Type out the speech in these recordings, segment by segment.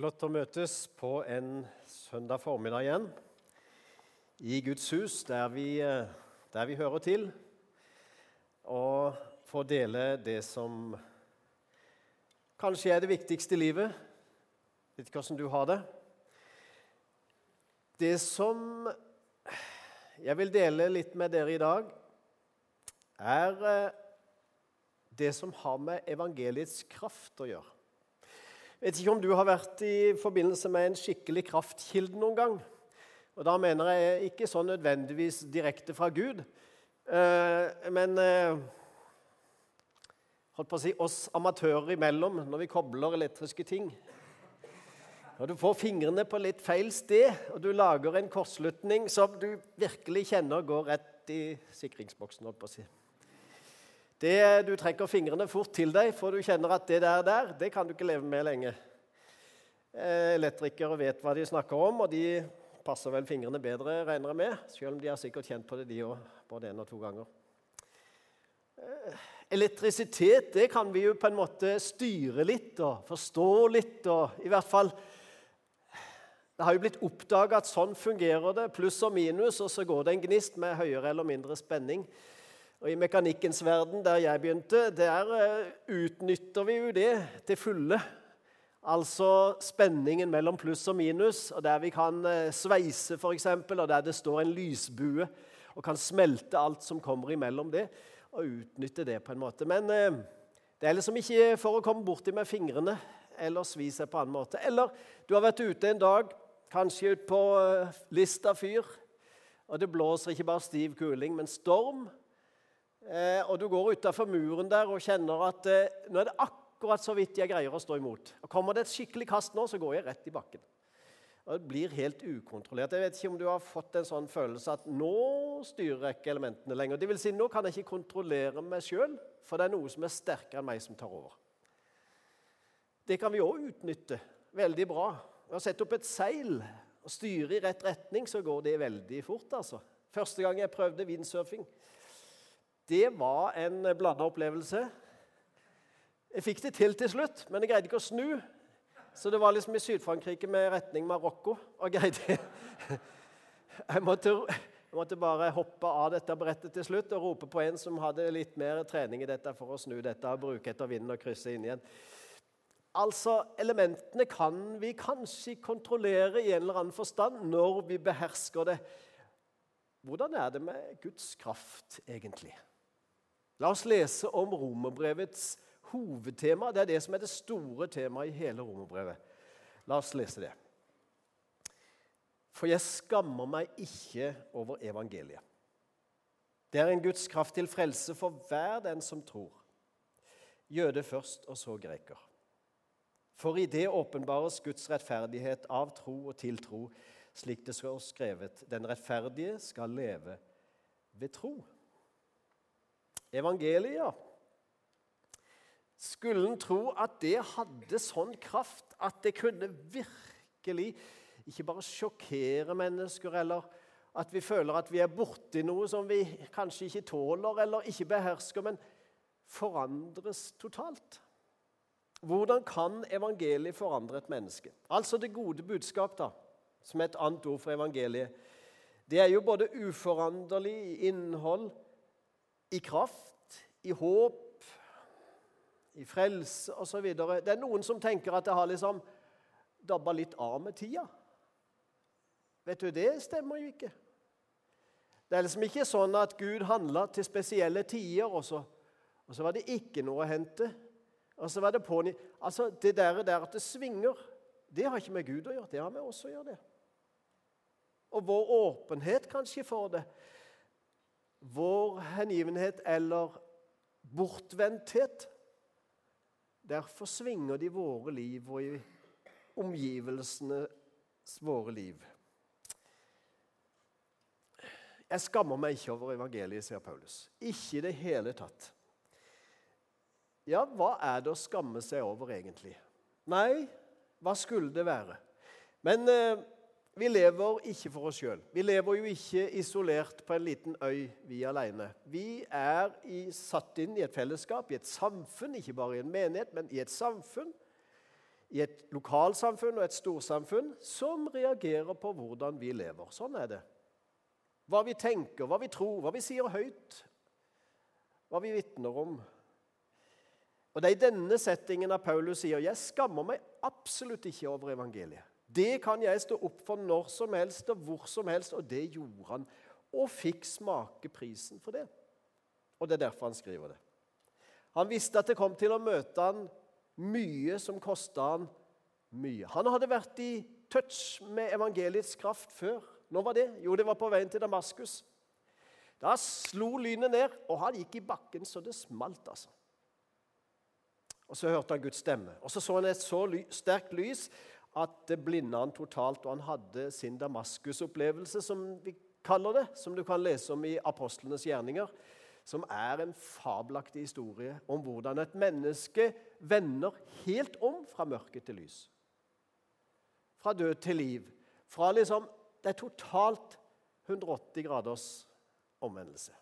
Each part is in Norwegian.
Flott å møtes på en søndag formiddag igjen i Guds hus, der vi, eh, der vi hører til, og få dele det som kanskje er det viktigste i livet. Vet ikke hvordan du har det. Det som jeg vil dele litt med dere i dag, er eh, det som har med evangeliets kraft å gjøre. Vet ikke om du har vært i forbindelse med en skikkelig kraftkilde noen gang. Og Da mener jeg ikke sånn nødvendigvis direkte fra Gud, eh, men eh, holdt på å si, oss amatører imellom når vi kobler elektriske ting. Når du får fingrene på litt feil sted, og du lager en kortslutning som du virkelig kjenner går rett i sikringsboksen. holdt på å si. Det, du trekker fingrene fort til deg, for du kjenner at det der, der det kan du ikke leve med lenge. Eh, elektrikere vet hva de snakker om, og de passer vel fingrene bedre, regner jeg med. Selv om de har sikkert kjent på det, de òg, både én og to ganger. Eh, elektrisitet det kan vi jo på en måte styre litt og forstå litt. og i hvert fall Det har jo blitt oppdaga at sånn fungerer det. Pluss og minus, og så går det en gnist med høyere eller mindre spenning. Og I mekanikkens verden, der jeg begynte, der eh, utnytter vi jo det til fulle. Altså spenningen mellom pluss og minus, og der vi kan eh, sveise f.eks., og der det står en lysbue og kan smelte alt som kommer imellom det, og utnytte det på en måte. Men eh, det er liksom ikke for å komme borti med fingrene eller svi seg på annen måte. Eller du har vært ute en dag, kanskje ut på Lista fyr, og det blåser ikke bare stiv kuling, men storm. Eh, og du går utafor muren der og kjenner at eh, nå er det akkurat så vidt jeg greier å stå imot. Og Kommer det et skikkelig kast nå, så går jeg rett i bakken. Og Det blir helt ukontrollert. Jeg vet ikke om du har fått en sånn følelse at nå styrer jeg ikke elementene lenger. Det vil si, nå kan jeg ikke kontrollere meg sjøl, for det er noe som er sterkere enn meg, som tar over. Det kan vi òg utnytte veldig bra. Ved å sette opp et seil og styre i rett retning, så går det veldig fort. altså. Første gang jeg prøvde windsurfing, det var en blanda opplevelse. Jeg fikk det til til slutt, men jeg greide ikke å snu. Så det var liksom i Syd-Frankrike med retning Marokko. Og greide jeg måtte, jeg måtte bare hoppe av dette brettet til slutt og rope på en som hadde litt mer trening i dette for å snu dette og bruke etter vinden og krysse inn igjen. Altså, Elementene kan vi kanskje kontrollere i en eller annen forstand når vi behersker det. Hvordan er det med Guds kraft, egentlig? La oss lese om romerbrevets hovedtema. Det er det som er det store temaet i hele romerbrevet. La oss lese det. For jeg skammer meg ikke over evangeliet. Det er en Guds kraft til frelse for hver den som tror. Jøde først, og så greker. For i det åpenbares Guds rettferdighet av tro og til tro, slik det står skrevet. Den rettferdige skal leve ved tro. Evangeliet. Skulle en tro at det hadde sånn kraft at det kunne virkelig ikke bare sjokkere mennesker, eller at vi føler at vi er borti noe som vi kanskje ikke tåler eller ikke behersker, men forandres totalt. Hvordan kan evangeliet forandre et menneske? Altså det gode budskap, da, som er et annet ord for evangeliet. Det er jo både uforanderlig i innhold, i kraft, i håp, i frelse osv. Det er noen som tenker at det har liksom dabba litt av med tida. Vet du, det stemmer jo ikke. Det er liksom ikke sånn at Gud handla til spesielle tider, og så, og så, var det ikke noe å hente. Og så var Det på, altså det der, der at det svinger, det har ikke med Gud å gjøre. Det har med oss å gjøre. det. Og vår åpenhet kanskje for det vår hengivenhet eller bortvendthet, derfor svinger de våre liv og i omgivelsenes våre liv. Jeg skammer meg ikke over evangeliet, sier Paulus. Ikke i det hele tatt. Ja, hva er det å skamme seg over, egentlig? Nei, hva skulle det være? Men eh, vi lever ikke for oss sjøl. Vi lever jo ikke isolert på en liten øy, vi alene. Vi er i, satt inn i et fellesskap, i et samfunn, ikke bare i en menighet, men i et samfunn. i et lokalsamfunn og et storsamfunn som reagerer på hvordan vi lever. Sånn er det. Hva vi tenker, hva vi tror, hva vi sier høyt, hva vi vitner om. Og Det er i denne settingen at Paulus sier jeg skammer meg absolutt ikke over evangeliet. Det kan jeg stå opp for når som helst og hvor som helst, og det gjorde han. Og fikk smake prisen for det. Og det er derfor han skriver det. Han visste at det kom til å møte han mye som kosta han mye. Han hadde vært i touch med evangeliets kraft før. Når var det? Jo, det var på veien til Damaskus. Da slo lynet ned, og han gikk i bakken så det smalt. altså. Og Så hørte han Guds stemme. Og Så så han et så ly sterkt lys at det blinda han totalt. Og han hadde sin Damaskus-opplevelse, som vi kaller det, som du kan lese om i apostlenes gjerninger som er en fabelaktig historie om hvordan et menneske vender helt om fra mørke til lys. Fra død til liv. Fra liksom Det er totalt 180 graders omvendelse.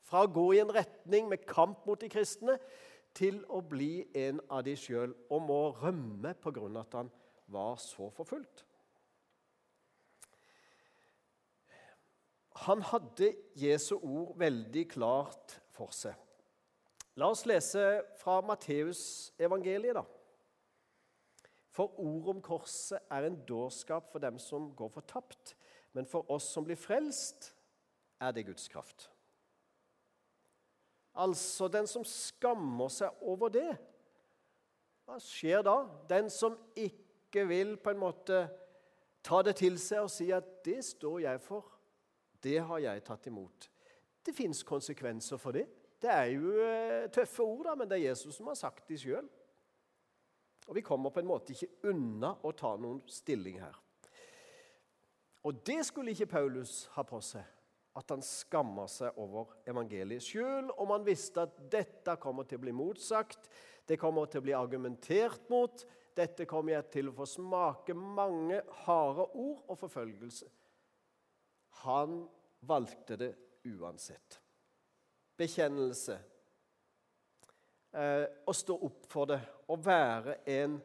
Fra å gå i en retning med kamp mot de kristne til å bli en av de sjøl og må rømme pga. at han var så forfulgt. Han hadde Jesu ord veldig klart for seg. La oss lese fra Matteusevangeliet, da. For ordet om korset er en dårskap for dem som går fortapt, men for oss som blir frelst, er det Guds kraft. Altså den som skammer seg over det. Hva skjer da? Den som ikke vil på en måte ta det til seg og si at 'det står jeg for', det har jeg tatt imot. Det fins konsekvenser for det. Det er jo eh, tøffe ord, da, men det er Jesus som har sagt de sjøl. Og vi kommer på en måte ikke unna å ta noen stilling her. Og det skulle ikke Paulus ha på seg, at han skamma seg over evangeliet. Sjøl om han visste at dette kommer til å bli motsagt, det kommer til å bli argumentert mot, dette kommer jeg til å få smake mange harde ord og forfølgelse. Han valgte det uansett. Bekjennelse. Eh, å stå opp for det. Å være en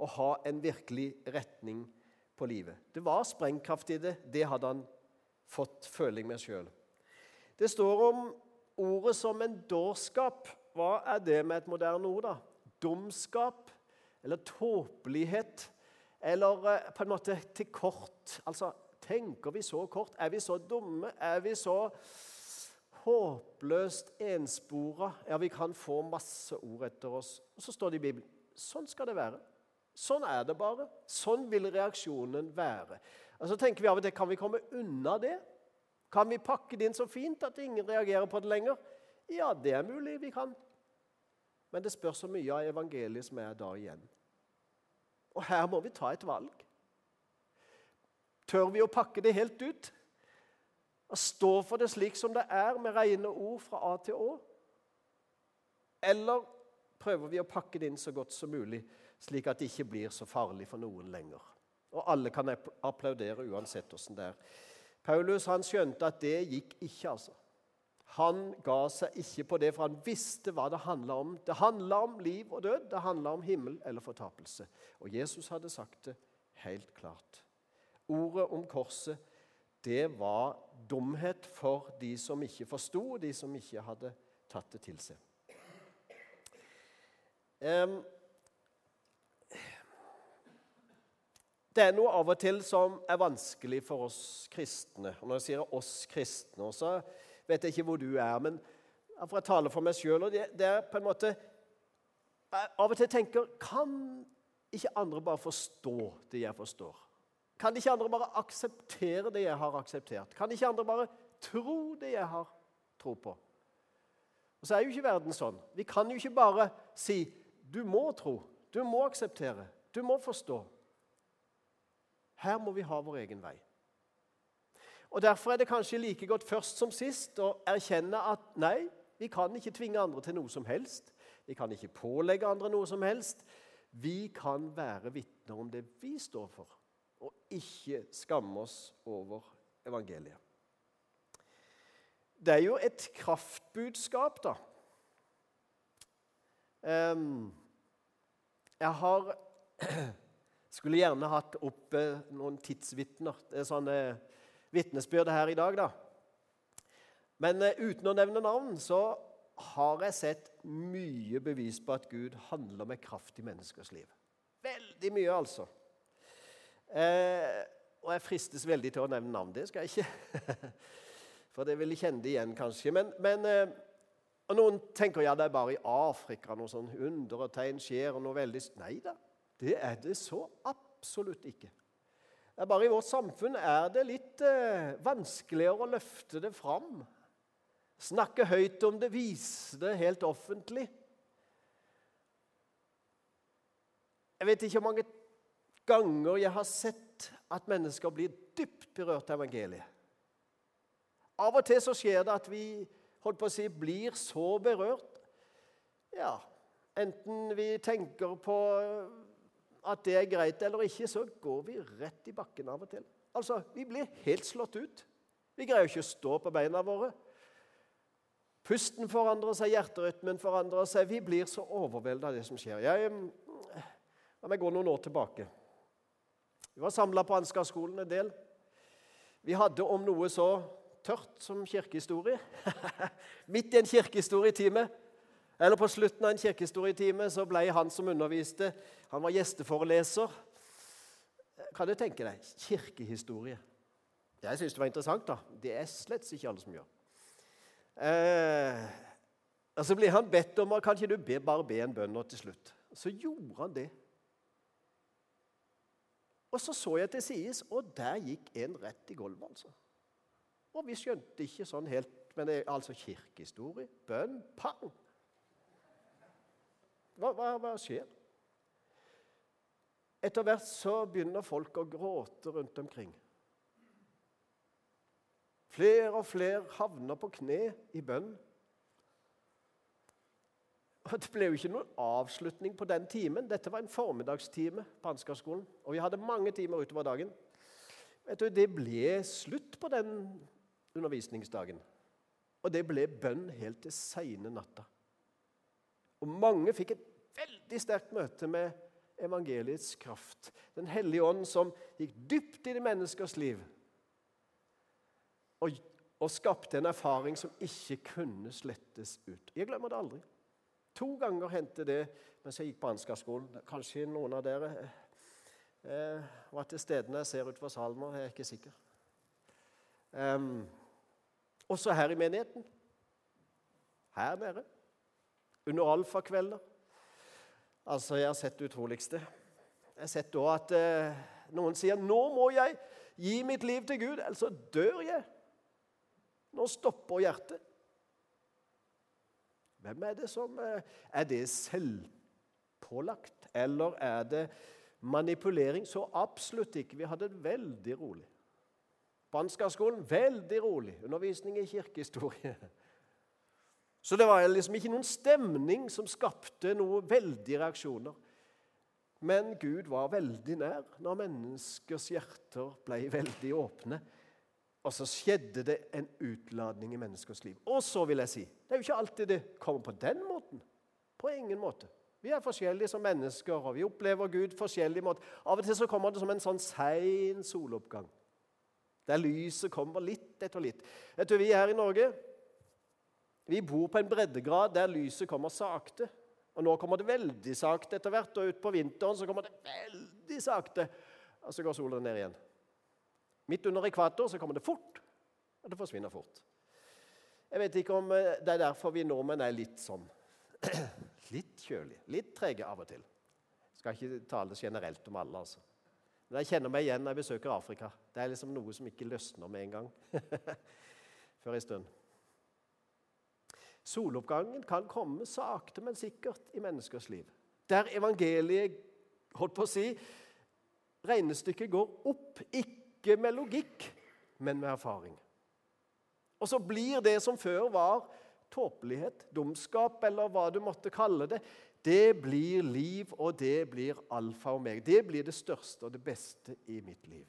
Å ha en virkelig retning på livet. Det var sprengkraft i det. Det hadde han fått føling med sjøl. Det står om ordet som en dårskap. Hva er det med et moderne ord, da? Dumskap eller tåpelighet eller eh, på en måte til kort. Altså Tenker vi så kort? Er vi så dumme? Er vi så håpløst enspora? Ja, vi kan få masse ord etter oss. Og så står det i Bibelen sånn skal det være. Sånn er det bare. Sånn vil reaksjonen være. Og så tenker vi av og til kan vi komme unna det? Kan vi pakke det inn så fint at ingen reagerer på det lenger? Ja, det er mulig vi kan. Men det spørs så mye av evangeliet som er da igjen. Og her må vi ta et valg. Tør vi å pakke det helt ut? Og stå for det slik som det er, med rene ord fra A til Å? Eller prøver vi å pakke det inn så godt som mulig, slik at det ikke blir så farlig for noen lenger? Og alle kan applaudere uansett åssen det er. Paulus han skjønte at det gikk ikke, altså. Han ga seg ikke på det, for han visste hva det handla om. Det handla om liv og død, det handla om himmel eller fortapelse. Og Jesus hadde sagt det helt klart. Ordet om korset, det var dumhet for de som ikke forsto, de som ikke hadde tatt det til seg. Det er noe av og til som er vanskelig for oss kristne. Og når jeg sier oss kristne, så vet jeg ikke hvor du er, men for jeg taler for meg sjøl. Det, det er på en måte Jeg av og til tenker Kan ikke andre bare forstå det jeg forstår? Kan ikke andre bare akseptere det jeg har akseptert? Kan ikke andre bare tro det jeg har tro på? Og så er jo ikke verden sånn. Vi kan jo ikke bare si 'du må tro', 'du må akseptere', 'du må forstå'. Her må vi ha vår egen vei. Og Derfor er det kanskje like godt først som sist å erkjenne at nei, vi kan ikke tvinge andre til noe som helst. Vi kan ikke pålegge andre noe som helst. Vi kan være vitner om det vi står for og ikke skamme oss over evangeliet. Det er jo et kraftbudskap, da. Jeg har Skulle gjerne hatt opp noen tidsvitner. Er sånne vitnesbyrd her i dag, da. Men uh, uten å nevne navn så har jeg sett mye bevis på at Gud handler med kraft i menneskers liv. Veldig mye, altså. Eh, og jeg fristes veldig til å nevne navn. Det skal jeg ikke. For det vil jeg kjenne det igjen, kanskje. Men, men eh, og Noen tenker ja, det er bare i Afrika noe sånn under og tegn skjer. og noe veldig... Nei da, det er det så absolutt ikke. Det er bare i vårt samfunn er det litt eh, vanskeligere å løfte det fram. Snakke høyt om det, vise det helt offentlig. Jeg vet ikke hvor mange ganger jeg har sett at mennesker blir dypt berørt av evangeliet. Av og til så skjer det at vi holdt på å si, blir så berørt Ja, enten vi tenker på at det er greit eller ikke, så går vi rett i bakken av og til. Altså, Vi blir helt slått ut. Vi greier ikke å stå på beina våre. Pusten forandrer seg, hjerterytmen forandrer seg. Vi blir så overveldet av det som skjer. Jeg, La meg gå noen år tilbake. Vi var samla på Ansgar-skolen en del. Vi hadde om noe så tørt som kirkehistorie. Midt i en kirkehistorietime, eller på slutten av en kirkehistorietime, så ble han som underviste, han var gjesteforeleser. Kan du tenke deg kirkehistorie? Jeg syns det var interessant. da. Det er slett ikke alle som gjør. Eh, og Så blir han bedt om kan ikke du be, bare be en bønn nå til slutt. Så gjorde han det. Og så så jeg til sides, og der gikk en rett i gulvet, altså. Og vi skjønte ikke sånn helt Men det er altså kirkehistorie. Bønn. Pang! Hva, hva, hva skjer? Etter hvert så begynner folk å gråte rundt omkring. Flere og flere havner på kne i bønn. Og Det ble jo ikke noen avslutning på den timen. Dette var en formiddagstime på Ansgarskolen. Og vi hadde mange timer utover dagen. Vet du, Det ble slutt på den undervisningsdagen. Og det ble bønn helt til seine natta. Og mange fikk et veldig sterkt møte med evangeliets kraft. Den hellige ånd som gikk dypt i det menneskers liv og, og skapte en erfaring som ikke kunne slettes ut. Jeg glemmer det aldri. To ganger hendte det mens jeg gikk på Ansgar-skolen. Kanskje noen av dere eh, var til stede når jeg ser utover salen nå. Jeg er ikke sikker. Um, også her i menigheten. Her nede. Under alfakvelder. Altså, jeg har sett det utroligste. Jeg har sett òg at eh, noen sier 'Nå må jeg gi mitt liv til Gud, ellers så dør jeg'. Nå stopper hjertet. Hvem er det som eh, Er det selvpålagt, eller er det manipulering? Så absolutt ikke. Vi hadde det veldig rolig. På Ansgarskolen veldig rolig. Undervisning i kirkehistorie. Så det var liksom ikke noen stemning som skapte noen veldige reaksjoner. Men Gud var veldig nær når menneskers hjerter ble veldig åpne. Og så skjedde det en utladning i menneskers liv. Og så vil jeg si det er jo ikke alltid det kommer på den måten. På ingen måte. Vi er forskjellige som mennesker, og vi opplever Gud forskjellig måte. Av og til så kommer det som en sånn sein soloppgang. Der lyset kommer litt etter litt. Vet du, Vi her i Norge vi bor på en breddegrad der lyset kommer sakte. Og Nå kommer det veldig sakte etter hvert, og utpå vinteren så kommer det veldig sakte. Og så går solen ned igjen. Midt under ekvator så kommer det fort, og det forsvinner fort. Jeg vet ikke om eh, det er derfor vi nordmenn er litt sånn Litt kjølig, litt trege av og til. Skal ikke tale generelt om alle, altså. Men jeg kjenner meg igjen når jeg besøker Afrika. Det er liksom noe som ikke løsner med en gang. Før en stund. Soloppgangen kan komme sakte, men sikkert i menneskers liv. Der evangeliet holdt på å si, Regnestykket går opp, ikke med logikk, men med erfaring. Og så blir det som før var tåpelighet, dumskap eller hva du måtte kalle det, det blir liv, og det blir alfa og meg. Det blir det største og det beste i mitt liv.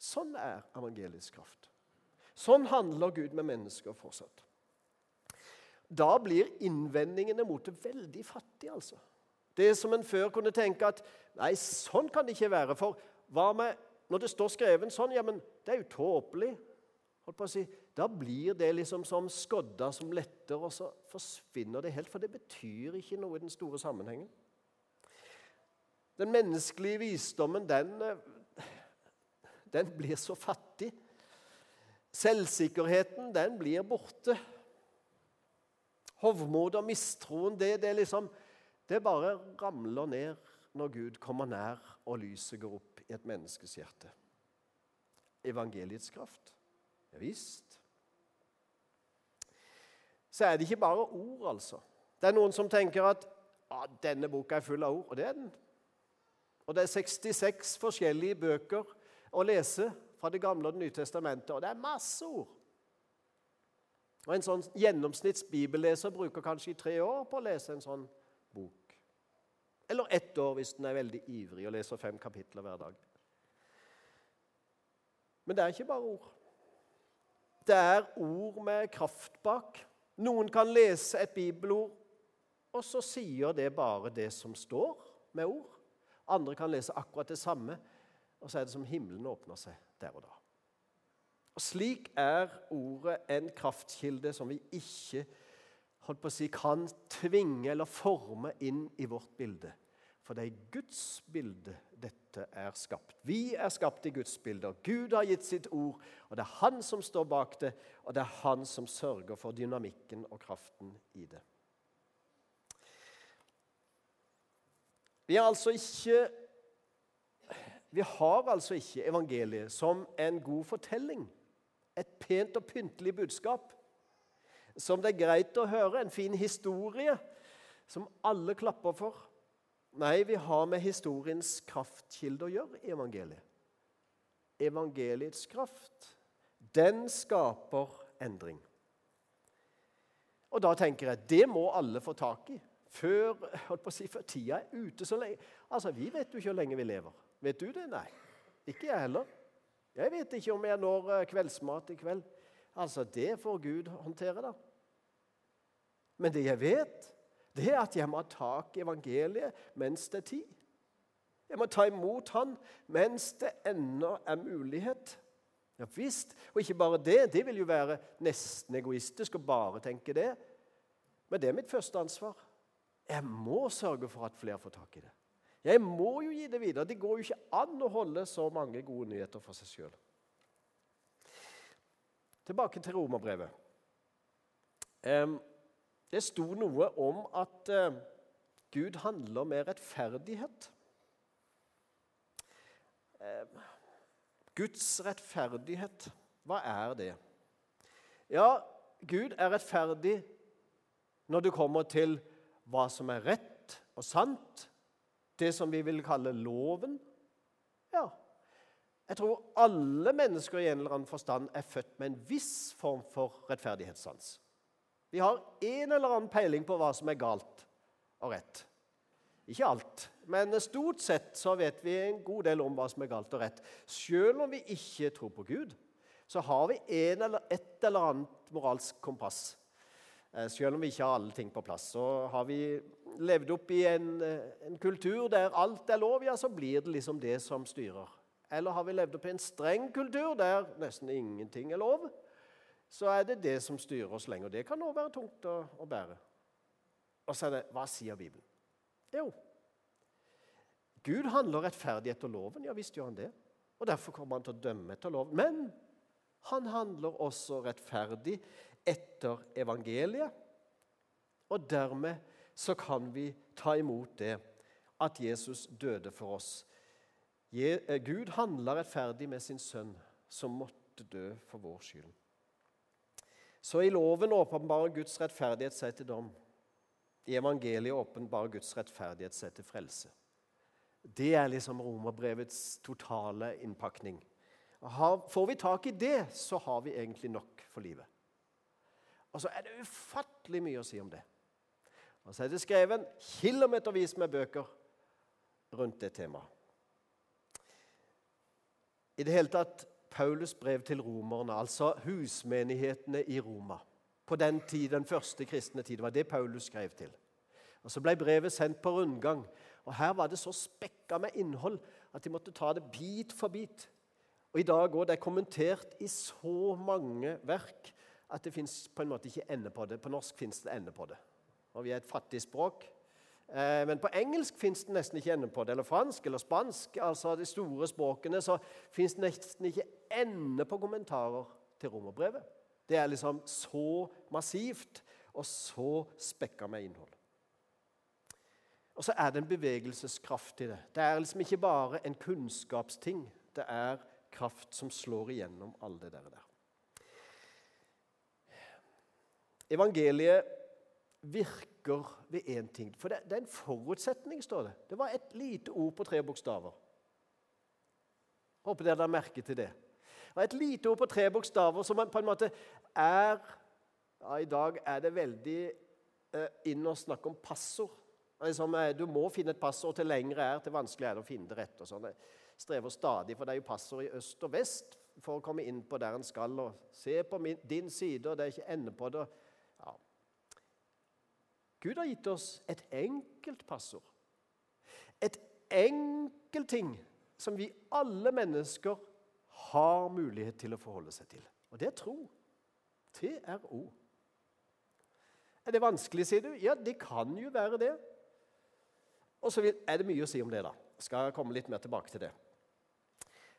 Sånn er evangelisk kraft. Sånn handler Gud med mennesker fortsatt. Da blir innvendingene mot det veldig fattige, altså. Det som en før kunne tenke at nei, sånn kan det ikke være. For hva med når det står skrevet sånn? Ja, men det er jo tåpelig. Holdt på å si, Da blir det liksom som skodda som letter, og så forsvinner det helt. For det betyr ikke noe i den store sammenhengen. Den menneskelige visdommen, den, eh, den blir så fattig. Selvsikkerheten, den blir borte. Hovmod og mistroen, det, det, liksom, det bare ramler ned når Gud kommer nær og lyset går opp i et menneskes hjerte. Evangeliets kraft. Ja visst. Så er det ikke bare ord, altså. Det er noen som tenker at ja, denne boka er full av ord, og det er den. Og det er 66 forskjellige bøker å lese fra Det gamle og Det nye testamentet, og det er masse ord. Og En sånn gjennomsnitts bibelleser bruker kanskje tre år på å lese en sånn bok. Eller ett år hvis den er veldig ivrig og leser fem kapitler hver dag. Men det er ikke bare ord. Det er ord med kraft bak. Noen kan lese et bibelord, og så sier det bare det som står med ord. Andre kan lese akkurat det samme, og så er det som himmelen åpner seg der og da. Og Slik er ordet en kraftkilde som vi ikke holdt på å si, kan tvinge eller forme inn i vårt bilde. For det er i Guds bilde dette er skapt. Vi er skapt i Guds bilde, og Gud har gitt sitt ord. og Det er Han som står bak det, og det er Han som sørger for dynamikken og kraften i det. Vi, altså ikke, vi har altså ikke evangeliet som en god fortelling, et pent og pyntelig budskap som det er greit å høre, en fin historie som alle klapper for. Nei, vi har med historiens kraftkilde å gjøre i evangeliet. Evangeliets kraft, den skaper endring. Og da tenker jeg det må alle få tak i før, holdt på å si, før tida er ute så lenge. Altså, Vi vet jo ikke hvor lenge vi lever. Vet du det? Nei. Ikke jeg heller. Jeg vet ikke om jeg når eh, kveldsmat i kveld. Altså, Det får Gud håndtere, da. Men det jeg vet, det er at jeg må ha tak i evangeliet mens det er tid. Jeg må ta imot Han mens det ennå er mulighet. Ja visst. Og ikke bare det. Det vil jo være nesten egoistisk å bare tenke det. Men det er mitt første ansvar. Jeg må sørge for at flere får tak i det. Jeg må jo gi det videre. Det går jo ikke an å holde så mange gode nyheter for seg sjøl. Tilbake til romerbrevet. Det sto noe om at eh, Gud handler med rettferdighet. Guds rettferdighet, hva er det? Ja, Gud er rettferdig når det kommer til hva som er rett og sant, det som vi vil kalle loven. Ja, jeg tror alle mennesker i en eller annen forstand er født med en viss form for rettferdighetssans. Vi har en eller annen peiling på hva som er galt og rett. Ikke alt, men stort sett så vet vi en god del om hva som er galt og rett. Selv om vi ikke tror på Gud, så har vi en eller et eller annet moralsk kompass selv om vi ikke har alle ting på plass. Så har vi levd opp i en, eh, en, kultur der alt er lov, ja, så blir det liksom det som styrer. Eller har vi levd opp i en streng kultur der nesten ingenting er lov, så er det det som styrer oss lenger. Det kan òg være tungt å, å, bære. Og så er det Hva sier Bibelen? Jo, Gud handler rettferdig etter loven. Ja visst gjør han det. Og Derfor kommer han til å dømme etter loven. Men han handler også rettferdig etter evangeliet. Og dermed så kan vi ta imot det at Jesus døde for oss. Eh, Gud handla rettferdig med sin sønn, som måtte dø for vår skyld. Så i loven åpenbarer Guds rettferdighet seg til dom. I evangeliet åpenbarer Guds rettferdighet seg til frelse. Det er liksom romerbrevets totale innpakning. Får vi tak i det, så har vi egentlig nok for livet. Og så er det ufattelig mye å si om det. Og så er det skrevet kilometervis med bøker rundt det temaet. I det hele tatt Paulus brev til romerne, altså husmenighetene i Roma. På den tid, den første kristne tid. Var det Paulus skrev til. Og Så ble brevet sendt på rundgang. Og Her var det så spekka med innhold at de måtte ta det bit for bit. Og I dag går det kommentert i så mange verk at det fins på en måte ikke ende på det. På norsk fins det ende på det. Og vi er et fattig språk. Eh, men på engelsk fins det nesten ikke ende på det. Eller fransk eller spansk, altså de store språkene, så fins det nesten ikke ende på kommentarer til romerbrevet. Det er liksom så massivt og så spekka med innhold. Og så er det en bevegelseskraft i det. Det er liksom ikke bare en kunnskapsting. Det er kraft som slår igjennom alle det der. Evangeliet virker ved én ting. For det, det, er en forutsetning, står det. Det var et lite ord på tre bokstaver. Håper dere la merke til det. Det var et lite ord på tre bokstaver som på en måte er ja, I dag er det veldig eh, inn å snakke om passord. Liksom, du må finne et passord til lengre er, til vanskeligere er det å finne det rett. og sånn. Jeg strever stadig, for det er jo passord i øst og vest for å komme inn på der en skal. og Se på min, din side, og det er ikke ende på det. Gud har gitt oss et enkelt passord. Et enkelt ting som vi alle mennesker har mulighet til å forholde seg til. Og det er tro. TRO. Er det vanskelig, sier du? Ja, det kan jo være det. Og så er det mye å si om det, da. Skal jeg komme litt mer tilbake til det.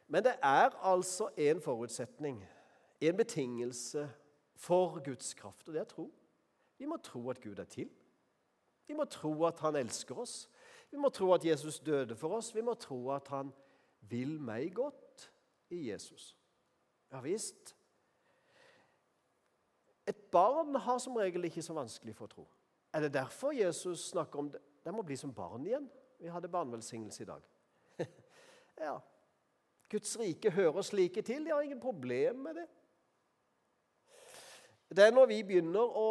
Men det er altså en forutsetning, en betingelse, for Guds kraft, og det er tro. Vi må tro at Gud er til. Vi må tro at han elsker oss. Vi må tro at Jesus døde for oss. Vi må tro at han vil meg godt i Jesus. Ja visst. Et barn har som regel ikke så vanskelig for å tro. Er det derfor Jesus snakker om det? De må bli som barn igjen. Vi hadde barnevelsignelse i dag. ja. Guds rike hører slike til. De har ingen problem med det. Det er når vi begynner å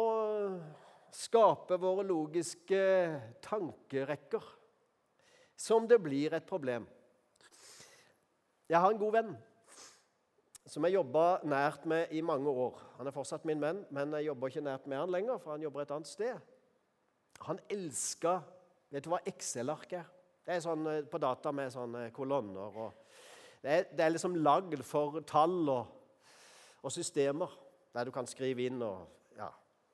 skape våre logiske tankerekker, som det blir et problem. Jeg har en god venn som jeg jobba nært med i mange år. Han er fortsatt min venn, men jeg jobber ikke nært med han lenger, for han jobber et annet sted. Han elska Vet du hva Excel-ark er? Det er sånn eh, på data med sånne kolonner. det, er, det er liksom lagd for tall og, og, systemer der du kan skrive inn. og,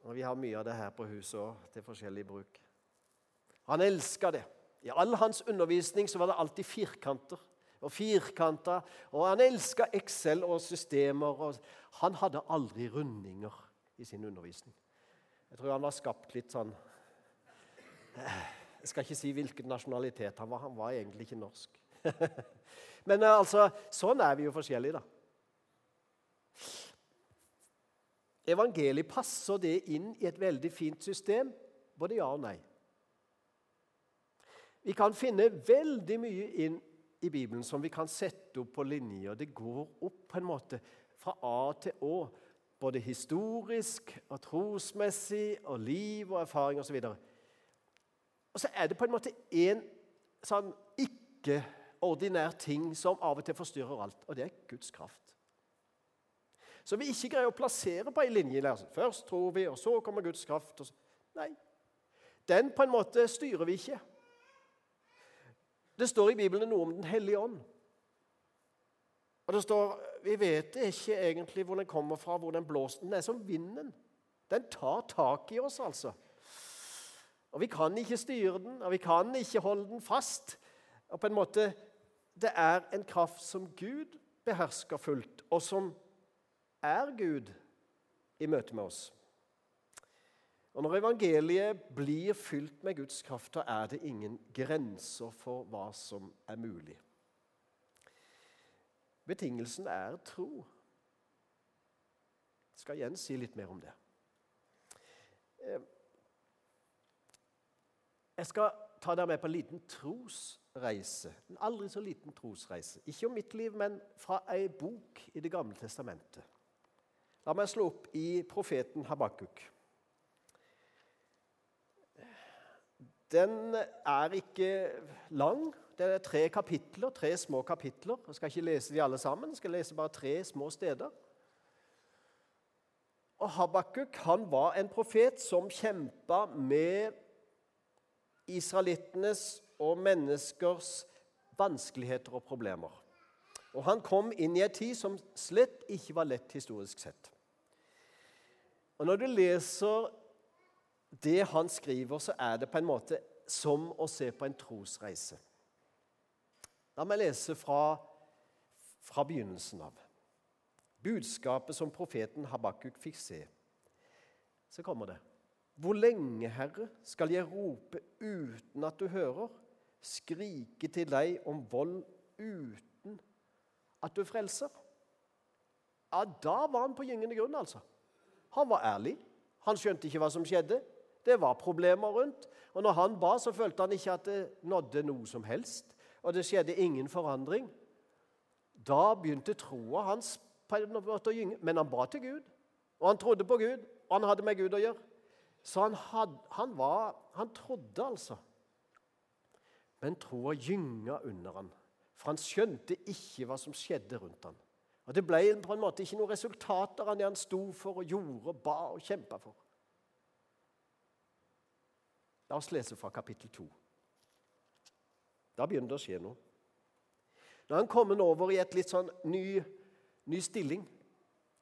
og Vi har mye av det her på huset òg, til forskjellig bruk. Han elska det. I all hans undervisning så var det alltid firkanter og firkanta. Og han elska Excel og systemer. Og han hadde aldri rundinger i sin undervisning. Jeg tror han var skapt litt sånn Jeg skal ikke si hvilken nasjonalitet han var. Han var egentlig ikke norsk. Men eh, altså, sånn er vi jo forskjellige, da. Evangeliet passer det inn i et veldig fint system? Både ja og nei. Vi kan finne veldig mye inn i Bibelen som vi kan sette opp på linjer. Det går opp på en måte fra A til Å. Både historisk og trosmessig og liv og erfaring osv. Og, og så er det på en måte en sånn ikke-ordinær ting som av og til forstyrrer alt, og det er Guds kraft. Så vi ikke greier å plassere på ei linje. Altså. Først tror vi, og så kommer Guds kraft. Nei. Den på en måte styrer vi ikke. Det står i Bibelen noe om Den hellige ånd. Og det står Vi vet ikke egentlig hvor den kommer fra, hvor den blåser. Den er som vinden. Den tar tak i oss, altså. Og Vi kan ikke styre den, og vi kan ikke holde den fast. Og på en måte, Det er en kraft som Gud behersker fullt, og som er Gud i møte med oss. Og Når evangeliet blir fylt med Guds kraft, da er det ingen grenser for hva som er mulig. Betingelsen er tro. Jeg skal igjen si litt mer om det. Eh, jeg skal ta dere med på en liten trosreise. En aldri så liten trosreise. Ikke om mitt liv, men fra ei bok i Det gamle testamentet. La meg slå opp i profeten Habakuk. Den er ikke lang. Det er tre kapitler, tre små kapitler. Jeg skal ikke lese de alle sammen, jeg skal lese bare tre små steder. Og Habakuk han var en profet som kjempa med israelittenes og menneskers vanskeligheter og problemer. Og han kom inn i en tid som slett ikke var lett historisk sett. Og Når du leser det han skriver, så er det på en måte som å se på en trosreise. La meg lese fra, fra begynnelsen av. Budskapet som profeten Habakuk fikk se. Så kommer det. Hvor lenge, Herre, skal jeg rope uten at du hører? Skrike til deg om vold uten at du frelser? Ja, da var han på gyngende grunn, altså. Han var ærlig. Han skjønte ikke hva som skjedde. Det var problemer rundt. Og når han ba, så følte han ikke at det nådde noe som helst. Og det skjedde ingen forandring. Da begynte troa hans på å gynge. Men han ba til Gud, og han trodde på Gud, og han hadde med Gud å gjøre. Så han, had, han, var, han trodde, altså. Men troa gynga under han, for han skjønte ikke hva som skjedde rundt ham. Og Det ble på en måte ikke noen resultater av det han sto for og gjorde og ba og kjempa for. La oss lese fra kapittel 2. Da begynner det å skje noe. Når han kommer over i et litt sånn ny, ny stilling,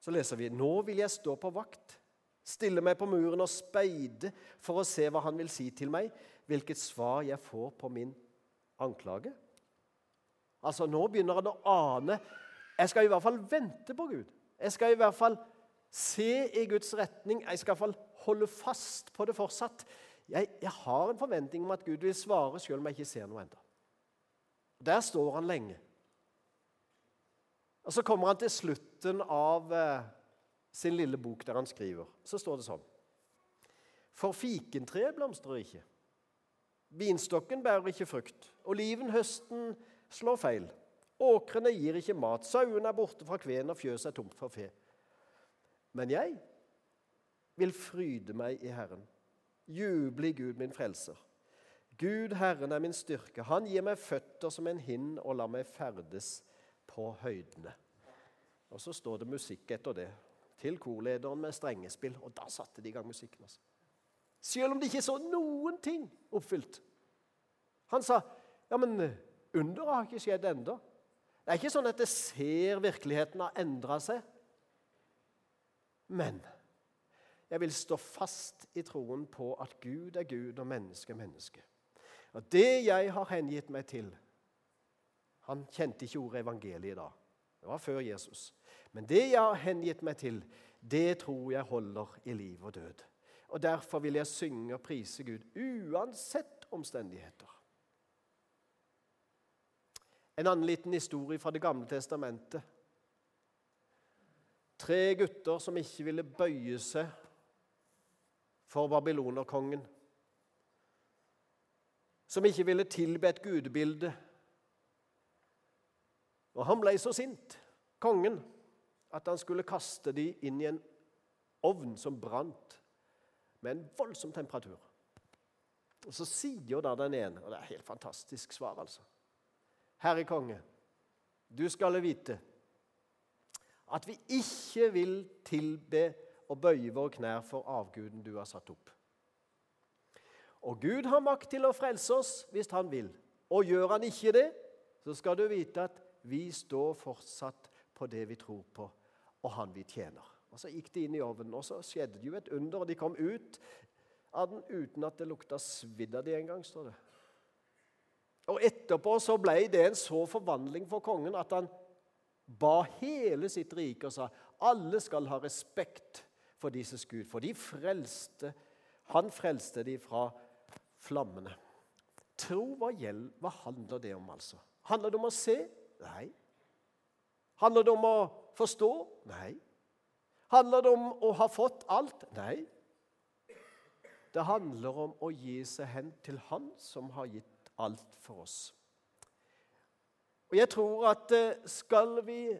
så leser vi Nå vil jeg stå på vakt, stille meg på muren og speide for å se hva han vil si til meg, hvilket svar jeg får på min anklage. Altså, Nå begynner han å ane Jeg skal i hvert fall vente på Gud. Jeg skal i hvert fall se i Guds retning. Jeg skal i hvert fall holde fast på det fortsatt. Jeg, jeg har en forventning om at Gud vil svare selv om jeg ikke ser noe ennå. Der står han lenge. Og Så kommer han til slutten av eh, sin lille bok der han skriver. Så står det sånn For fikentreet blomstrer ikke. Vinstokken bærer ikke frukt. Olivenhøsten slår feil. Åkrene gir ikke mat. Sauene er borte fra kveen, og fjøset er tomt for fe. Men jeg vil fryde meg i Herren juble i Gud, min frelser. Gud, Herren, er min styrke. Han gir meg føtter som en hind og lar meg ferdes på høydene. Og Så står det musikk etter det, til korlederen med strengespill. Og da satte de i gang musikken. altså. Selv om de ikke så noen ting oppfylt. Han sa ja, men underet har ikke skjedd ennå. Det er ikke sånn at det ser virkeligheten har endra seg. Men jeg vil stå fast i troen på at Gud er Gud og menneske er menneske. Og det jeg har hengitt meg til Han kjente ikke ordet evangeliet da. Det var før Jesus. Men det jeg har hengitt meg til, det tror jeg holder i liv og død. Og Derfor vil jeg synge og prise Gud uansett omstendigheter. En annen liten historie fra Det gamle testamentet. Tre gutter som ikke ville bøye seg for babylonerkongen, som ikke ville tilbe et gudebilde. Og han ble så sint, kongen, at han skulle kaste dem inn i en ovn som brant med en voldsom temperatur. Og Så sier da den ene, og det er helt fantastisk svar, altså Herre konge, du skal vite at vi ikke vil tilbe og bøye våre knær for avguden du har satt opp. Og Gud har makt til å frelse oss hvis han vil. Og gjør han ikke det, så skal du vite at vi står fortsatt på det vi tror på, og han vi tjener. Og Så gikk de inn i ovnen, og så skjedde det jo et under. og De kom ut av den uten at det lukta svidd av de engang, står det. Og Etterpå så ble det en så forvandling for kongen at han ba hele sitt rike og sa alle skal ha respekt for deres Gud. For de frelste, han frelste de fra flammene. Tro, hva, gjeld, hva handler det om, altså? Handler det om å se? Nei. Handler det om å forstå? Nei. Handler det om å ha fått alt? Nei. Det handler om å gi seg hen til Han som har gitt alt for oss. Og Jeg tror at eh, skal vi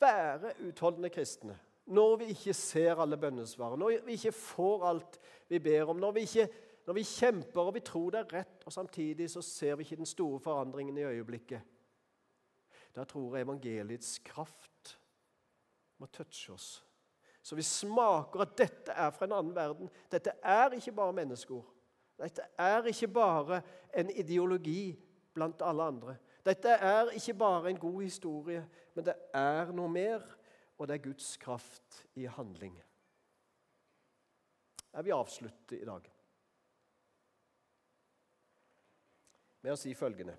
være utholdende kristne, når vi ikke ser alle bønnesvarene, når vi ikke får alt vi ber om, når vi, ikke, når vi kjemper og vi tror det er rett, og samtidig så ser vi ikke den store forandringen i øyeblikket. Da tror jeg evangeliets kraft må touche oss. Så vi smaker at dette er fra en annen verden. Dette er ikke bare menneskeord. Dette er ikke bare en ideologi blant alle andre. Dette er ikke bare en god historie, men det er noe mer, og det er Guds kraft i handling. Jeg vil avslutte i dag med å si følgende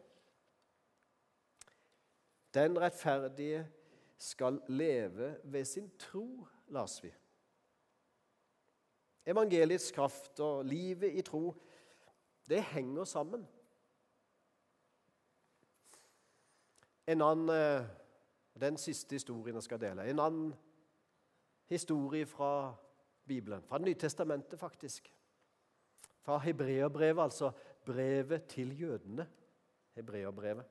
Den rettferdige skal leve ved sin tro, las vi. Evangeliets kraft og livet i tro, det henger sammen. En annen, eh, Den siste historien jeg skal dele. En annen historie fra Bibelen. Fra Nytestamentet, faktisk. Fra Hebreerbrevet, altså brevet til jødene. Hebreerbrevet.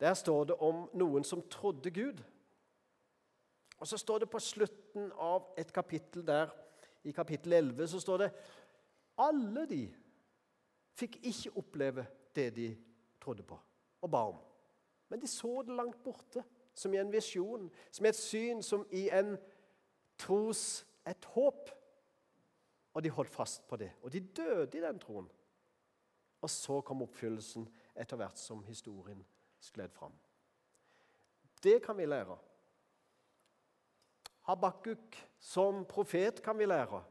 Der står det om noen som trodde Gud. Og så står det på slutten av et kapittel der, i kapittel 11, så står det alle de fikk ikke oppleve det de trodde på og ba om. Men de så det langt borte, som i en visjon, som i et syn, som i en tros et håp. Og de holdt fast på det. Og de døde i den troen. Og så kom oppfyllelsen etter hvert som historien skled fram. Det kan vi lære. Habakkuk som profet kan vi lære.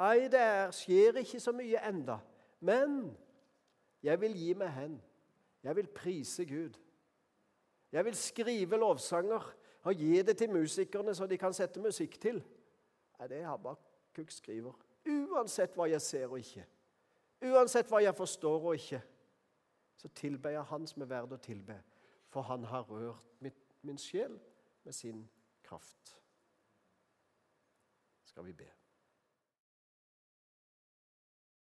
Nei, det skjer ikke så mye enda, men jeg vil gi meg hen. Jeg vil prise Gud. Jeg vil skrive lovsanger og gi det til musikerne, så de kan sette musikk til. Nei, det er Habakuk skriver. Uansett hva jeg ser og ikke, uansett hva jeg forstår og ikke, så tilber jeg Han som er verd å tilbe, for Han har rørt mitt, min sjel med sin kraft. Skal vi be.